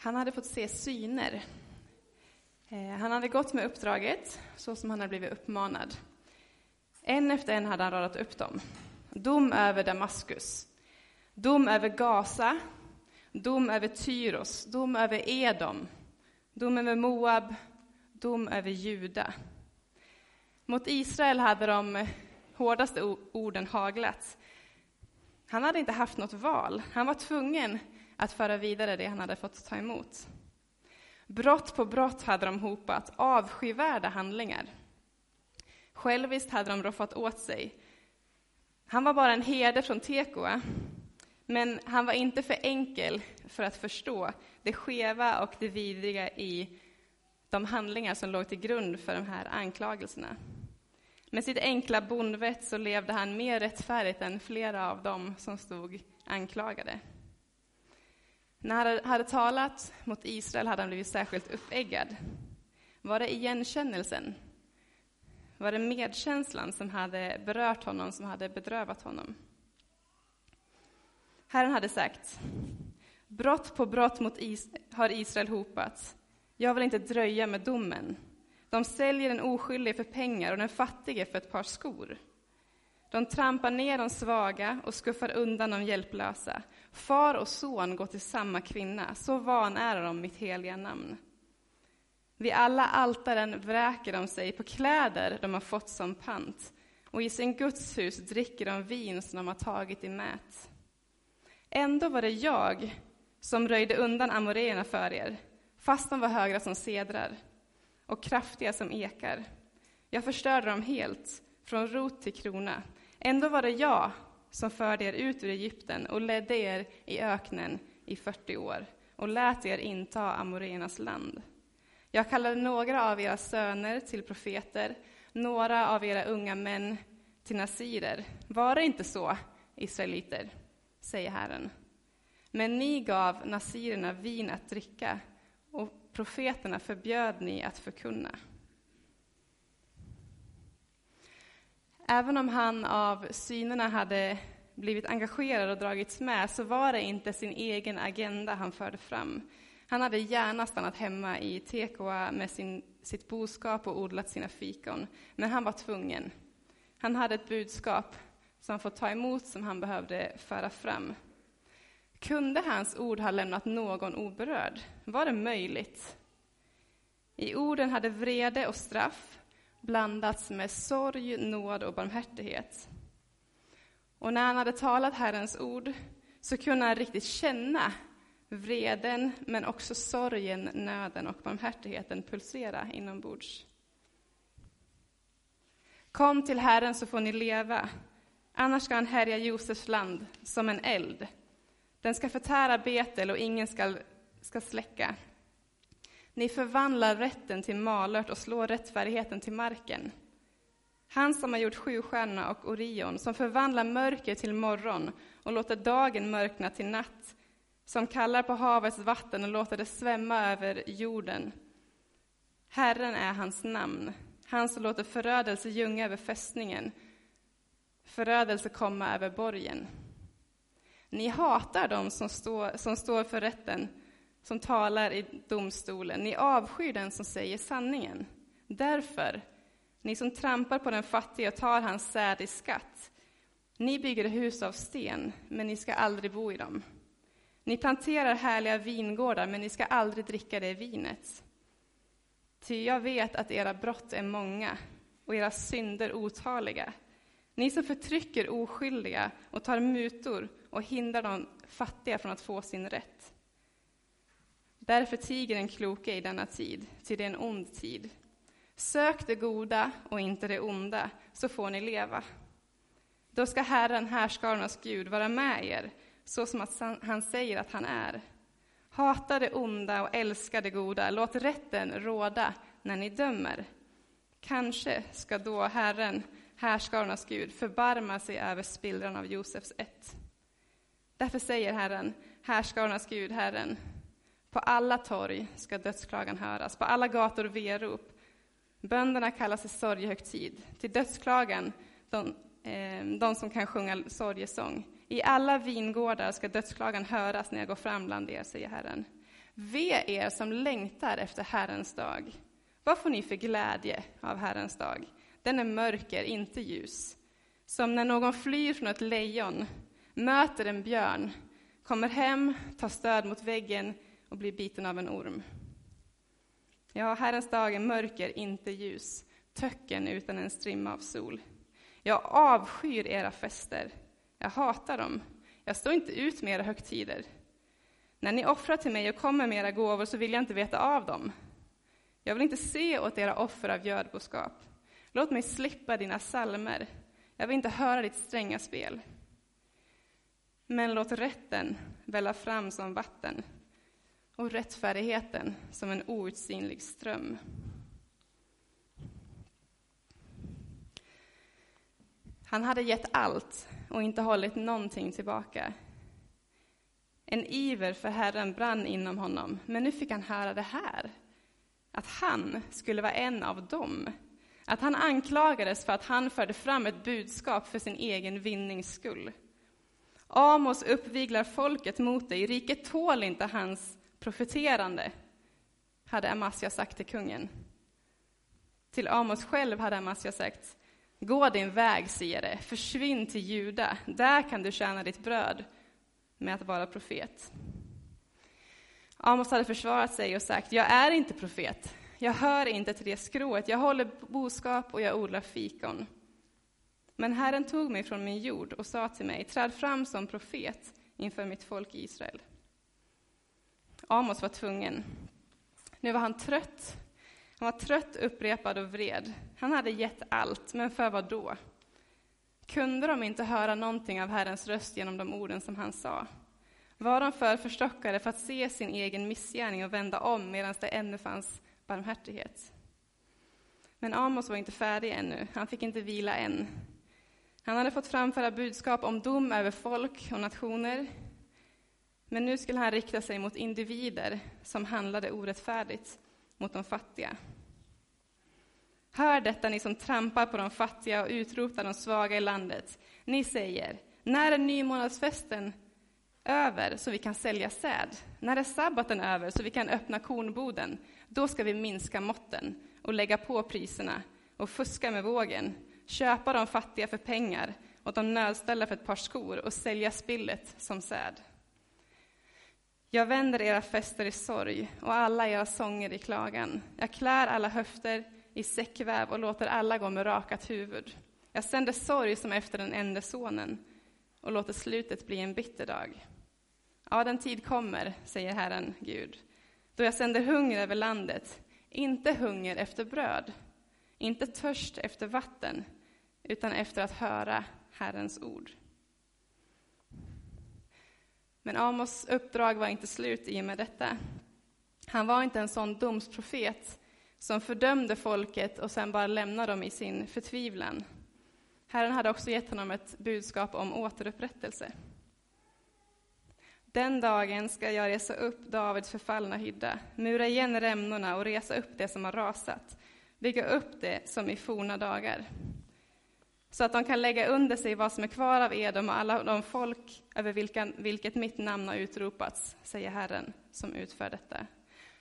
Han hade fått se syner. Eh, han hade gått med uppdraget så som han hade blivit uppmanad. En efter en hade han radat upp dem. Dom över Damaskus, dom över Gaza, dom över Tyros, dom över Edom, dom över Moab, dom över Juda. Mot Israel hade de eh, hårdaste orden haglat. Han hade inte haft något val. Han var tvungen att föra vidare det han hade fått ta emot. Brott på brott hade de hopat, avskyvärda handlingar. Själviskt hade de roffat åt sig. Han var bara en herde från Tekoa, men han var inte för enkel för att förstå det skeva och det vidriga i de handlingar som låg till grund för de här anklagelserna. Med sitt enkla bondvett så levde han mer rättfärdigt än flera av dem som stod anklagade. När han hade talat mot Israel hade han blivit särskilt uppeggad. Var det igenkännelsen? Var det medkänslan som hade berört honom, som hade bedrövat honom? Herren hade sagt, brott på brott mot is har Israel hopat. Jag vill inte dröja med domen. De säljer den oskyldige för pengar och den fattige för ett par skor. De trampar ner de svaga och skuffar undan de hjälplösa. Far och son går till samma kvinna, så vanärar de mitt heliga namn. Vid alla altaren vräker de sig på kläder de har fått som pant, och i sin gudshus dricker de vin som de har tagit i mät. Ändå var det jag som röjde undan amoréerna för er, fast de var högra som sedrar och kraftiga som ekar. Jag förstörde dem helt, från rot till krona. Ändå var det jag som förde er ut ur Egypten och ledde er i öknen i 40 år och lät er inta Amorenas land. Jag kallade några av era söner till profeter, några av era unga män till nasirer. Var det inte så, israeliter? säger Herren. Men ni gav nasirerna vin att dricka och profeterna förbjöd ni att förkunna. Även om han av synerna hade blivit engagerad och dragits med så var det inte sin egen agenda han förde fram. Han hade gärna stannat hemma i Tekoa med sin, sitt boskap och odlat sina fikon, men han var tvungen. Han hade ett budskap som han fått ta emot, som han behövde föra fram. Kunde hans ord ha lämnat någon oberörd? Var det möjligt? I orden hade vrede och straff blandats med sorg, nåd och barmhärtighet. Och när han hade talat Herrens ord så kunde han riktigt känna vreden, men också sorgen, nöden och barmhärtigheten pulsera inombords. Kom till Herren så får ni leva, annars ska han härja Josefs land som en eld. Den ska förtära Betel och ingen ska, ska släcka. Ni förvandlar rätten till malört och slår rättfärdigheten till marken. Han som har gjort Sjustjärnorna och Orion, som förvandlar mörker till morgon och låter dagen mörkna till natt, som kallar på havets vatten och låter det svämma över jorden. Herren är hans namn, han som låter förödelse ljunga över fästningen, förödelse komma över borgen. Ni hatar dem som står, som står för rätten, som talar i domstolen. Ni avskyr den som säger sanningen. Därför, ni som trampar på den fattige och tar hans säd i skatt, ni bygger hus av sten, men ni ska aldrig bo i dem. Ni planterar härliga vingårdar, men ni ska aldrig dricka det vinet. Ty jag vet att era brott är många och era synder otaliga. Ni som förtrycker oskyldiga och tar mutor och hindrar de fattiga från att få sin rätt. Därför tiger den kloke i denna tid, ty det är en ond tid. Sök det goda och inte det onda, så får ni leva. Då ska Herren, härskarornas Gud, vara med er, så som att han säger att han är. Hata det onda och älska det goda, låt rätten råda när ni dömer. Kanske ska då Herren, härskarornas Gud, förbarma sig över spillran av Josefs ett. Därför säger Herren, härskarornas Gud, Herren, på alla torg ska dödsklagan höras, på alla gator verop. Bönderna kallas i sorgehögtid, till dödsklagan, de, eh, de som kan sjunga sorgesång. I alla vingårdar ska dödsklagan höras när jag går fram bland er, säger Herren. Ve er som längtar efter Herrens dag. Vad får ni för glädje av Herrens dag? Den är mörker, inte ljus. Som när någon flyr från ett lejon, möter en björn, kommer hem, tar stöd mot väggen och blir biten av en orm. Ja, Herrens dag är mörker, inte ljus, töcken utan en strimma av sol. Jag avskyr era fester, jag hatar dem. Jag står inte ut med era högtider. När ni offrar till mig och kommer med era gåvor så vill jag inte veta av dem. Jag vill inte se åt era offer av gödboskap. Låt mig slippa dina salmer. Jag vill inte höra ditt stränga spel. Men låt rätten välla fram som vatten och rättfärdigheten som en outsinlig ström. Han hade gett allt och inte hållit någonting tillbaka. En iver för Herren brann inom honom, men nu fick han höra det här. Att han skulle vara en av dem. Att han anklagades för att han förde fram ett budskap för sin egen vinnings skull. Amos uppviglar folket mot dig, riket tål inte hans profeterande, hade Amasja sagt till kungen. Till Amos själv hade Amasja sagt, gå din väg, siare, försvinn till Juda, där kan du tjäna ditt bröd med att vara profet. Amos hade försvarat sig och sagt, jag är inte profet, jag hör inte till det skrået, jag håller boskap och jag odlar fikon. Men Herren tog mig från min jord och sa till mig, träd fram som profet inför mitt folk Israel. Amos var tvungen. Nu var han trött. Han var trött, upprepad och vred. Han hade gett allt, men för vad då? Kunde de inte höra någonting av Herrens röst genom de orden som han sa? Var de för förstockade för att se sin egen missgärning och vända om medan det ännu fanns barmhärtighet? Men Amos var inte färdig ännu, han fick inte vila än. Han hade fått framföra budskap om dom över folk och nationer, men nu skulle han rikta sig mot individer som handlade orättfärdigt mot de fattiga. Hör detta, ni som trampar på de fattiga och utrotar de svaga i landet. Ni säger, när är nymånadsfesten över så vi kan sälja säd? När är sabbaten över så vi kan öppna kornboden? Då ska vi minska måtten och lägga på priserna och fuska med vågen, köpa de fattiga för pengar och de nödställda för ett par skor och sälja spillet som säd. Jag vänder era fester i sorg och alla era sånger i klagan. Jag klär alla höfter i säckväv och låter alla gå med rakat huvud. Jag sänder sorg som efter den enda sonen och låter slutet bli en bitter dag. Ja, den tid kommer, säger Herren Gud, då jag sänder hunger över landet, inte hunger efter bröd, inte törst efter vatten, utan efter att höra Herrens ord. Men Amos uppdrag var inte slut i och med detta. Han var inte en sån domsprofet som fördömde folket och sen bara lämnade dem i sin förtvivlan. Herren hade också gett honom ett budskap om återupprättelse. Den dagen ska jag resa upp Davids förfallna hydda, mura igen rämnorna och resa upp det som har rasat, bygga upp det som i forna dagar så att de kan lägga under sig vad som är kvar av Edom och alla de folk över vilka, vilket mitt namn har utropats, säger Herren som utför detta.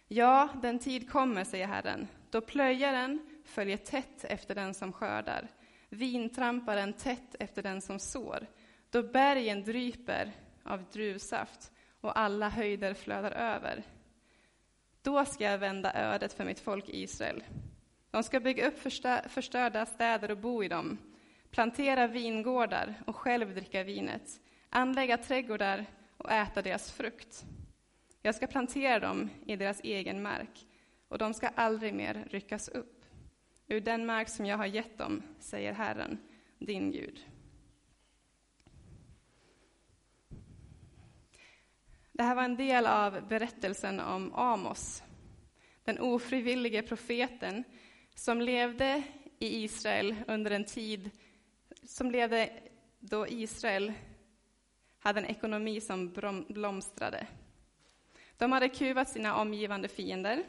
Ja, den tid kommer, säger Herren, då plöjaren följer tätt efter den som skördar, vintramparen tätt efter den som sår, då bergen dryper av druvsaft och alla höjder flödar över. Då ska jag vända ödet för mitt folk Israel. De ska bygga upp förstörda städer och bo i dem, plantera vingårdar och själv dricka vinet, anlägga trädgårdar och äta deras frukt. Jag ska plantera dem i deras egen mark, och de ska aldrig mer ryckas upp ur den mark som jag har gett dem, säger Herren, din Gud. Det här var en del av berättelsen om Amos, den ofrivillige profeten som levde i Israel under en tid som levde då Israel hade en ekonomi som blomstrade. De hade kuvat sina omgivande fiender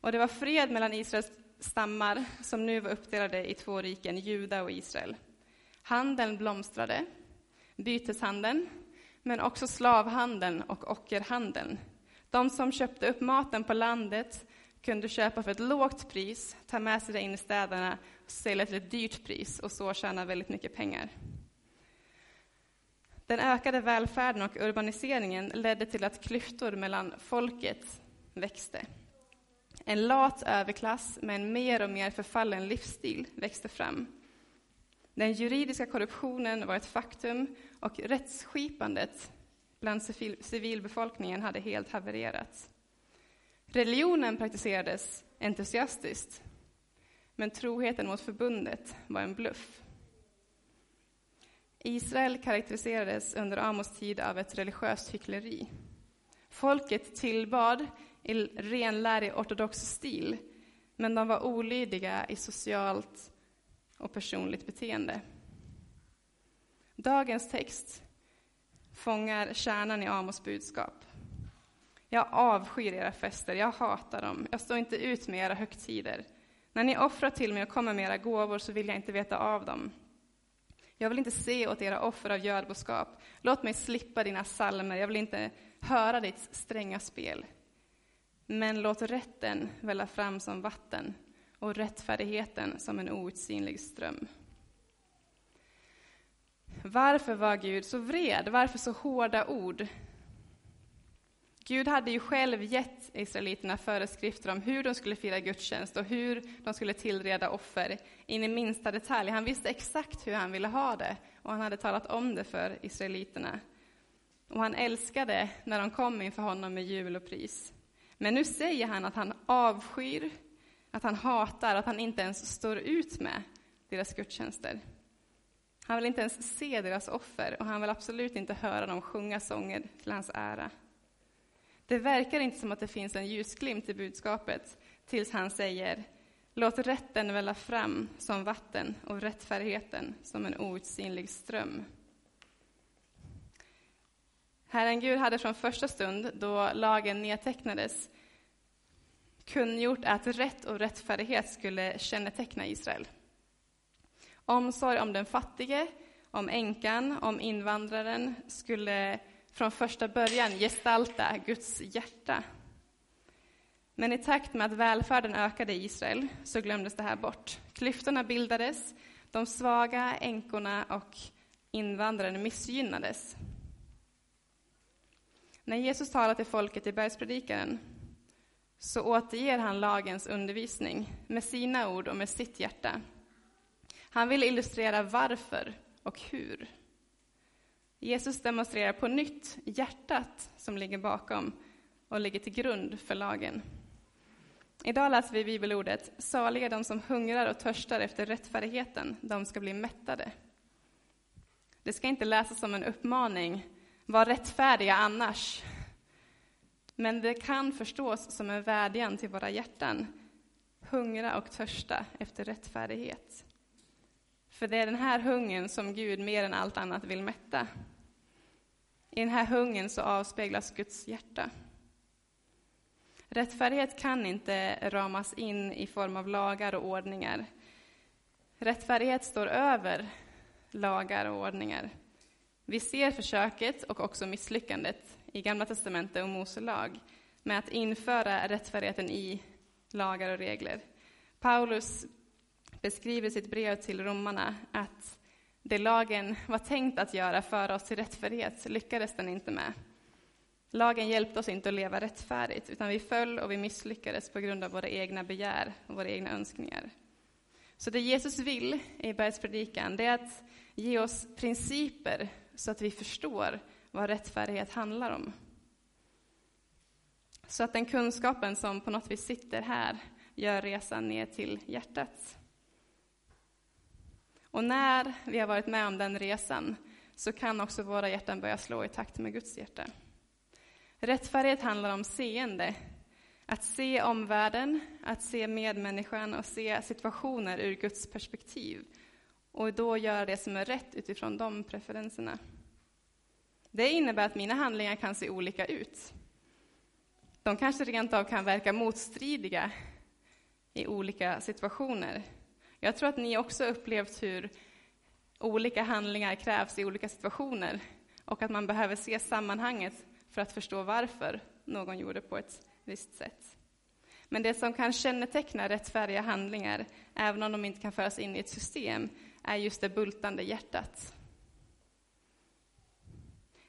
och det var fred mellan Israels stammar som nu var uppdelade i två riken, Juda och Israel. Handeln blomstrade, byteshandeln, men också slavhandeln och ockerhandeln. De som köpte upp maten på landet kunde köpa för ett lågt pris, ta med sig det in i städerna och sälja till ett dyrt pris och så tjäna väldigt mycket pengar. Den ökade välfärden och urbaniseringen ledde till att klyftor mellan folket växte. En lat överklass med en mer och mer förfallen livsstil växte fram. Den juridiska korruptionen var ett faktum och rättsskipandet bland civilbefolkningen hade helt havererat. Religionen praktiserades entusiastiskt, men troheten mot förbundet var en bluff. Israel karaktäriserades under Amos tid av ett religiöst hyckleri. Folket tillbad i renlärig ortodox stil, men de var olydiga i socialt och personligt beteende. Dagens text fångar kärnan i Amos budskap. Jag avskyr era fester, jag hatar dem, jag står inte ut med era högtider. När ni offrar till mig och kommer med era gåvor så vill jag inte veta av dem. Jag vill inte se åt era offer av gödboskap. Låt mig slippa dina salmer, jag vill inte höra ditt stränga spel. Men låt rätten välla fram som vatten och rättfärdigheten som en outsinlig ström. Varför var Gud så vred? Varför så hårda ord? Gud hade ju själv gett israeliterna föreskrifter om hur de skulle fira gudstjänst och hur de skulle tillreda offer in i minsta detalj. Han visste exakt hur han ville ha det och han hade talat om det för israeliterna. Och han älskade när de kom inför honom med jul och pris. Men nu säger han att han avskyr, att han hatar, att han inte ens står ut med deras gudstjänster. Han vill inte ens se deras offer och han vill absolut inte höra dem sjunga sånger till hans ära. Det verkar inte som att det finns en ljusglimt i budskapet tills han säger Låt rätten välla fram som vatten och rättfärdigheten som en outsinlig ström. Herren Gud hade från första stund, då lagen nedtecknades, kungjort att rätt och rättfärdighet skulle känneteckna Israel. Omsorg om den fattige, om änkan, om invandraren skulle från första början gestalta Guds hjärta. Men i takt med att välfärden ökade i Israel så glömdes det här bort. Klyftorna bildades, de svaga, änkorna och invandrarna missgynnades. När Jesus talar till folket i bergspredikaren så återger han lagens undervisning med sina ord och med sitt hjärta. Han vill illustrera varför och hur. Jesus demonstrerar på nytt hjärtat som ligger bakom och ligger till grund för lagen. Idag läser vi bibelordet Saliga de som hungrar och törstar efter rättfärdigheten, de ska bli mättade. Det ska inte läsas som en uppmaning, var rättfärdiga annars. Men det kan förstås som en vädjan till våra hjärtan, hungra och törsta efter rättfärdighet. För det är den här hungern som Gud mer än allt annat vill mätta. I den här hungern så avspeglas Guds hjärta. Rättfärdighet kan inte ramas in i form av lagar och ordningar. Rättfärdighet står över lagar och ordningar. Vi ser försöket och också misslyckandet i Gamla testamentet och Mose lag med att införa rättfärdigheten i lagar och regler. Paulus beskriver i sitt brev till romarna att det lagen var tänkt att göra, föra oss till rättfärdighet, lyckades den inte med. Lagen hjälpte oss inte att leva rättfärdigt, utan vi föll och vi misslyckades på grund av våra egna begär och våra egna önskningar. Så det Jesus vill i bergspredikan, det är att ge oss principer så att vi förstår vad rättfärdighet handlar om. Så att den kunskapen som på något vis sitter här gör resan ner till hjärtat. Och när vi har varit med om den resan så kan också våra hjärtan börja slå i takt med Guds hjärta. Rättfärdighet handlar om seende. Att se omvärlden, att se medmänniskan och se situationer ur Guds perspektiv. Och då göra det som är rätt utifrån de preferenserna. Det innebär att mina handlingar kan se olika ut. De kanske rent av kan verka motstridiga i olika situationer. Jag tror att ni också upplevt hur olika handlingar krävs i olika situationer och att man behöver se sammanhanget för att förstå varför någon gjorde på ett visst sätt. Men det som kan känneteckna rättfärdiga handlingar, även om de inte kan föras in i ett system, är just det bultande hjärtat.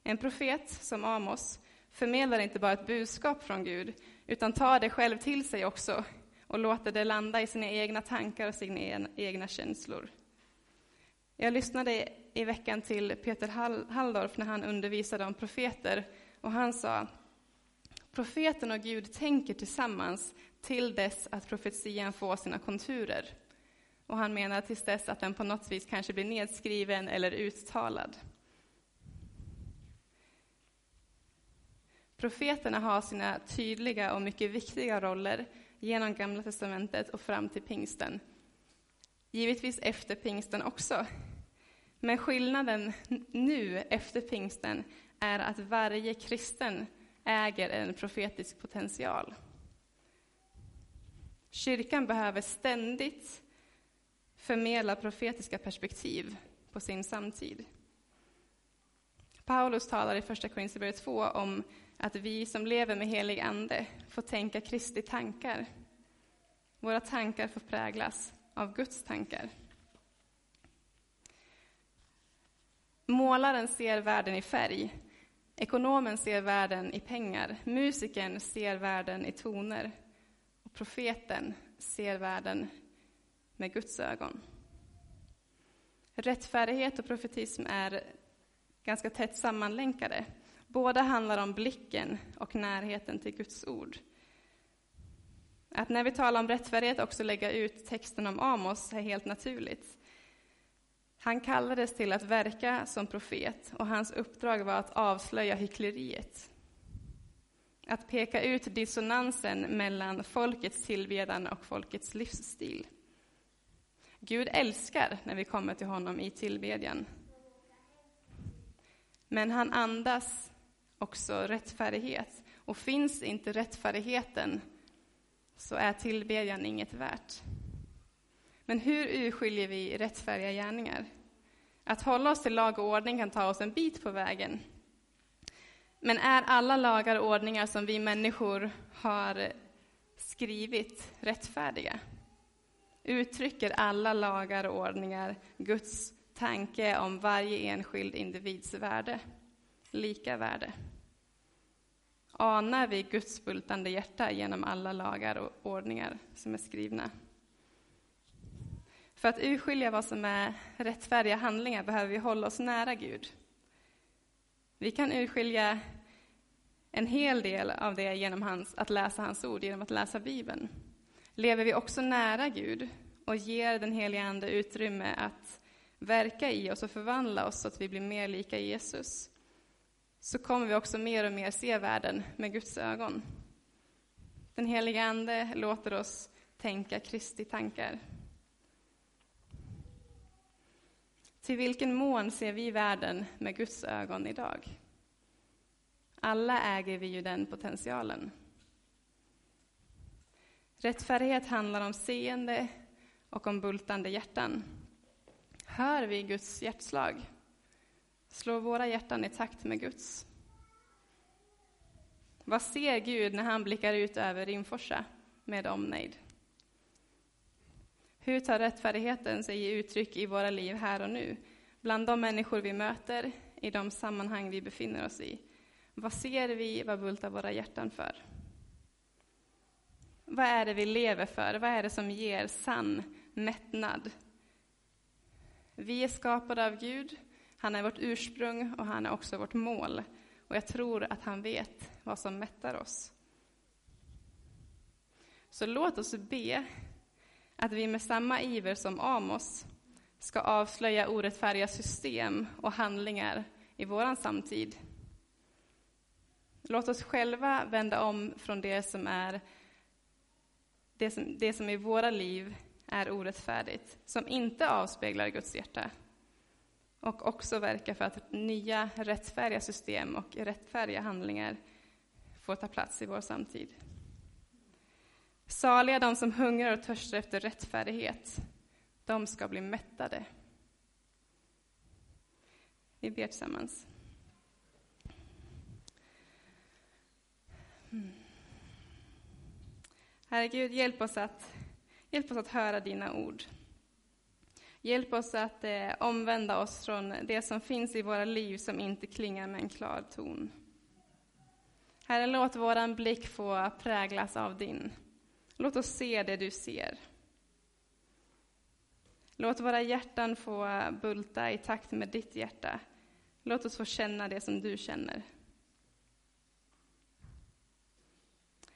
En profet som Amos förmedlar inte bara ett budskap från Gud, utan tar det själv till sig också och låter det landa i sina egna tankar och sina egna känslor. Jag lyssnade i veckan till Peter Halldorf när han undervisade om profeter och han sa Profeten och Gud tänker tillsammans till dess att profetian får sina konturer. Och han menar tills dess att den på något vis kanske blir nedskriven eller uttalad. Profeterna har sina tydliga och mycket viktiga roller genom Gamla testamentet och fram till pingsten. Givetvis efter pingsten också. Men skillnaden nu, efter pingsten, är att varje kristen äger en profetisk potential. Kyrkan behöver ständigt förmedla profetiska perspektiv på sin samtid. Paulus talar i Första Korinthierbrevet 2 om att vi som lever med helig ande får tänka Kristi tankar. Våra tankar får präglas av Guds tankar. Målaren ser världen i färg. Ekonomen ser världen i pengar. Musikern ser världen i toner. Och profeten ser världen med Guds ögon. Rättfärdighet och profetism är ganska tätt sammanlänkade. Båda handlar om blicken och närheten till Guds ord. Att när vi talar om rättfärdighet också lägga ut texten om Amos är helt naturligt. Han kallades till att verka som profet och hans uppdrag var att avslöja hyckleriet. Att peka ut dissonansen mellan folkets tillbedjan och folkets livsstil. Gud älskar när vi kommer till honom i tillbedjan. Men han andas också rättfärdighet. Och finns inte rättfärdigheten så är tillbedjan inget värt. Men hur urskiljer vi rättfärdiga gärningar? Att hålla oss till lag och ordning kan ta oss en bit på vägen. Men är alla lagar och ordningar som vi människor har skrivit rättfärdiga? Uttrycker alla lagar och ordningar Guds tanke om varje enskild individs värde? Lika värde? Anar vi Guds bultande hjärta genom alla lagar och ordningar som är skrivna? För att urskilja vad som är rättfärdiga handlingar behöver vi hålla oss nära Gud. Vi kan urskilja en hel del av det genom hans, att läsa hans ord, genom att läsa Bibeln. Lever vi också nära Gud och ger den helige Ande utrymme att verka i oss och förvandla oss så att vi blir mer lika Jesus, så kommer vi också mer och mer se världen med Guds ögon. Den helige Ande låter oss tänka Kristi tankar. Till vilken mån ser vi världen med Guds ögon idag? Alla äger vi ju den potentialen. Rättfärdighet handlar om seende och om bultande hjärtan. Hör vi Guds hjärtslag? Slår våra hjärtan i takt med Guds? Vad ser Gud när han blickar ut över Rimforsa med omnejd? Hur tar rättfärdigheten sig i uttryck i våra liv här och nu? Bland de människor vi möter, i de sammanhang vi befinner oss i. Vad ser vi, vad bultar våra hjärtan för? Vad är det vi lever för? Vad är det som ger sann mättnad? Vi är skapade av Gud, han är vårt ursprung och han är också vårt mål. Och jag tror att han vet vad som mättar oss. Så låt oss be att vi med samma iver som Amos ska avslöja orättfärdiga system och handlingar i vår samtid. Låt oss själva vända om från det som är det som, det som i våra liv är orättfärdigt, som inte avspeglar Guds hjärta. Och också verka för att nya rättfärdiga system och rättfärdiga handlingar får ta plats i vår samtid. Saliga de som hungrar och törstar efter rättfärdighet, de ska bli mättade. Vi ber tillsammans. Mm. Herre Gud, hjälp oss att, hjälp oss att höra dina ord. Hjälp oss att eh, omvända oss från det som finns i våra liv som inte klingar med en klar ton. Herre, låt vår blick få präglas av din. Låt oss se det du ser. Låt våra hjärtan få bulta i takt med ditt hjärta. Låt oss få känna det som du känner.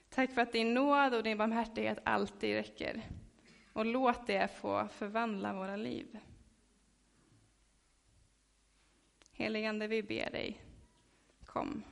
Tack för att din nåd och din barmhärtighet alltid räcker. Och låt det få förvandla våra liv. Heligande, vi ber dig, kom.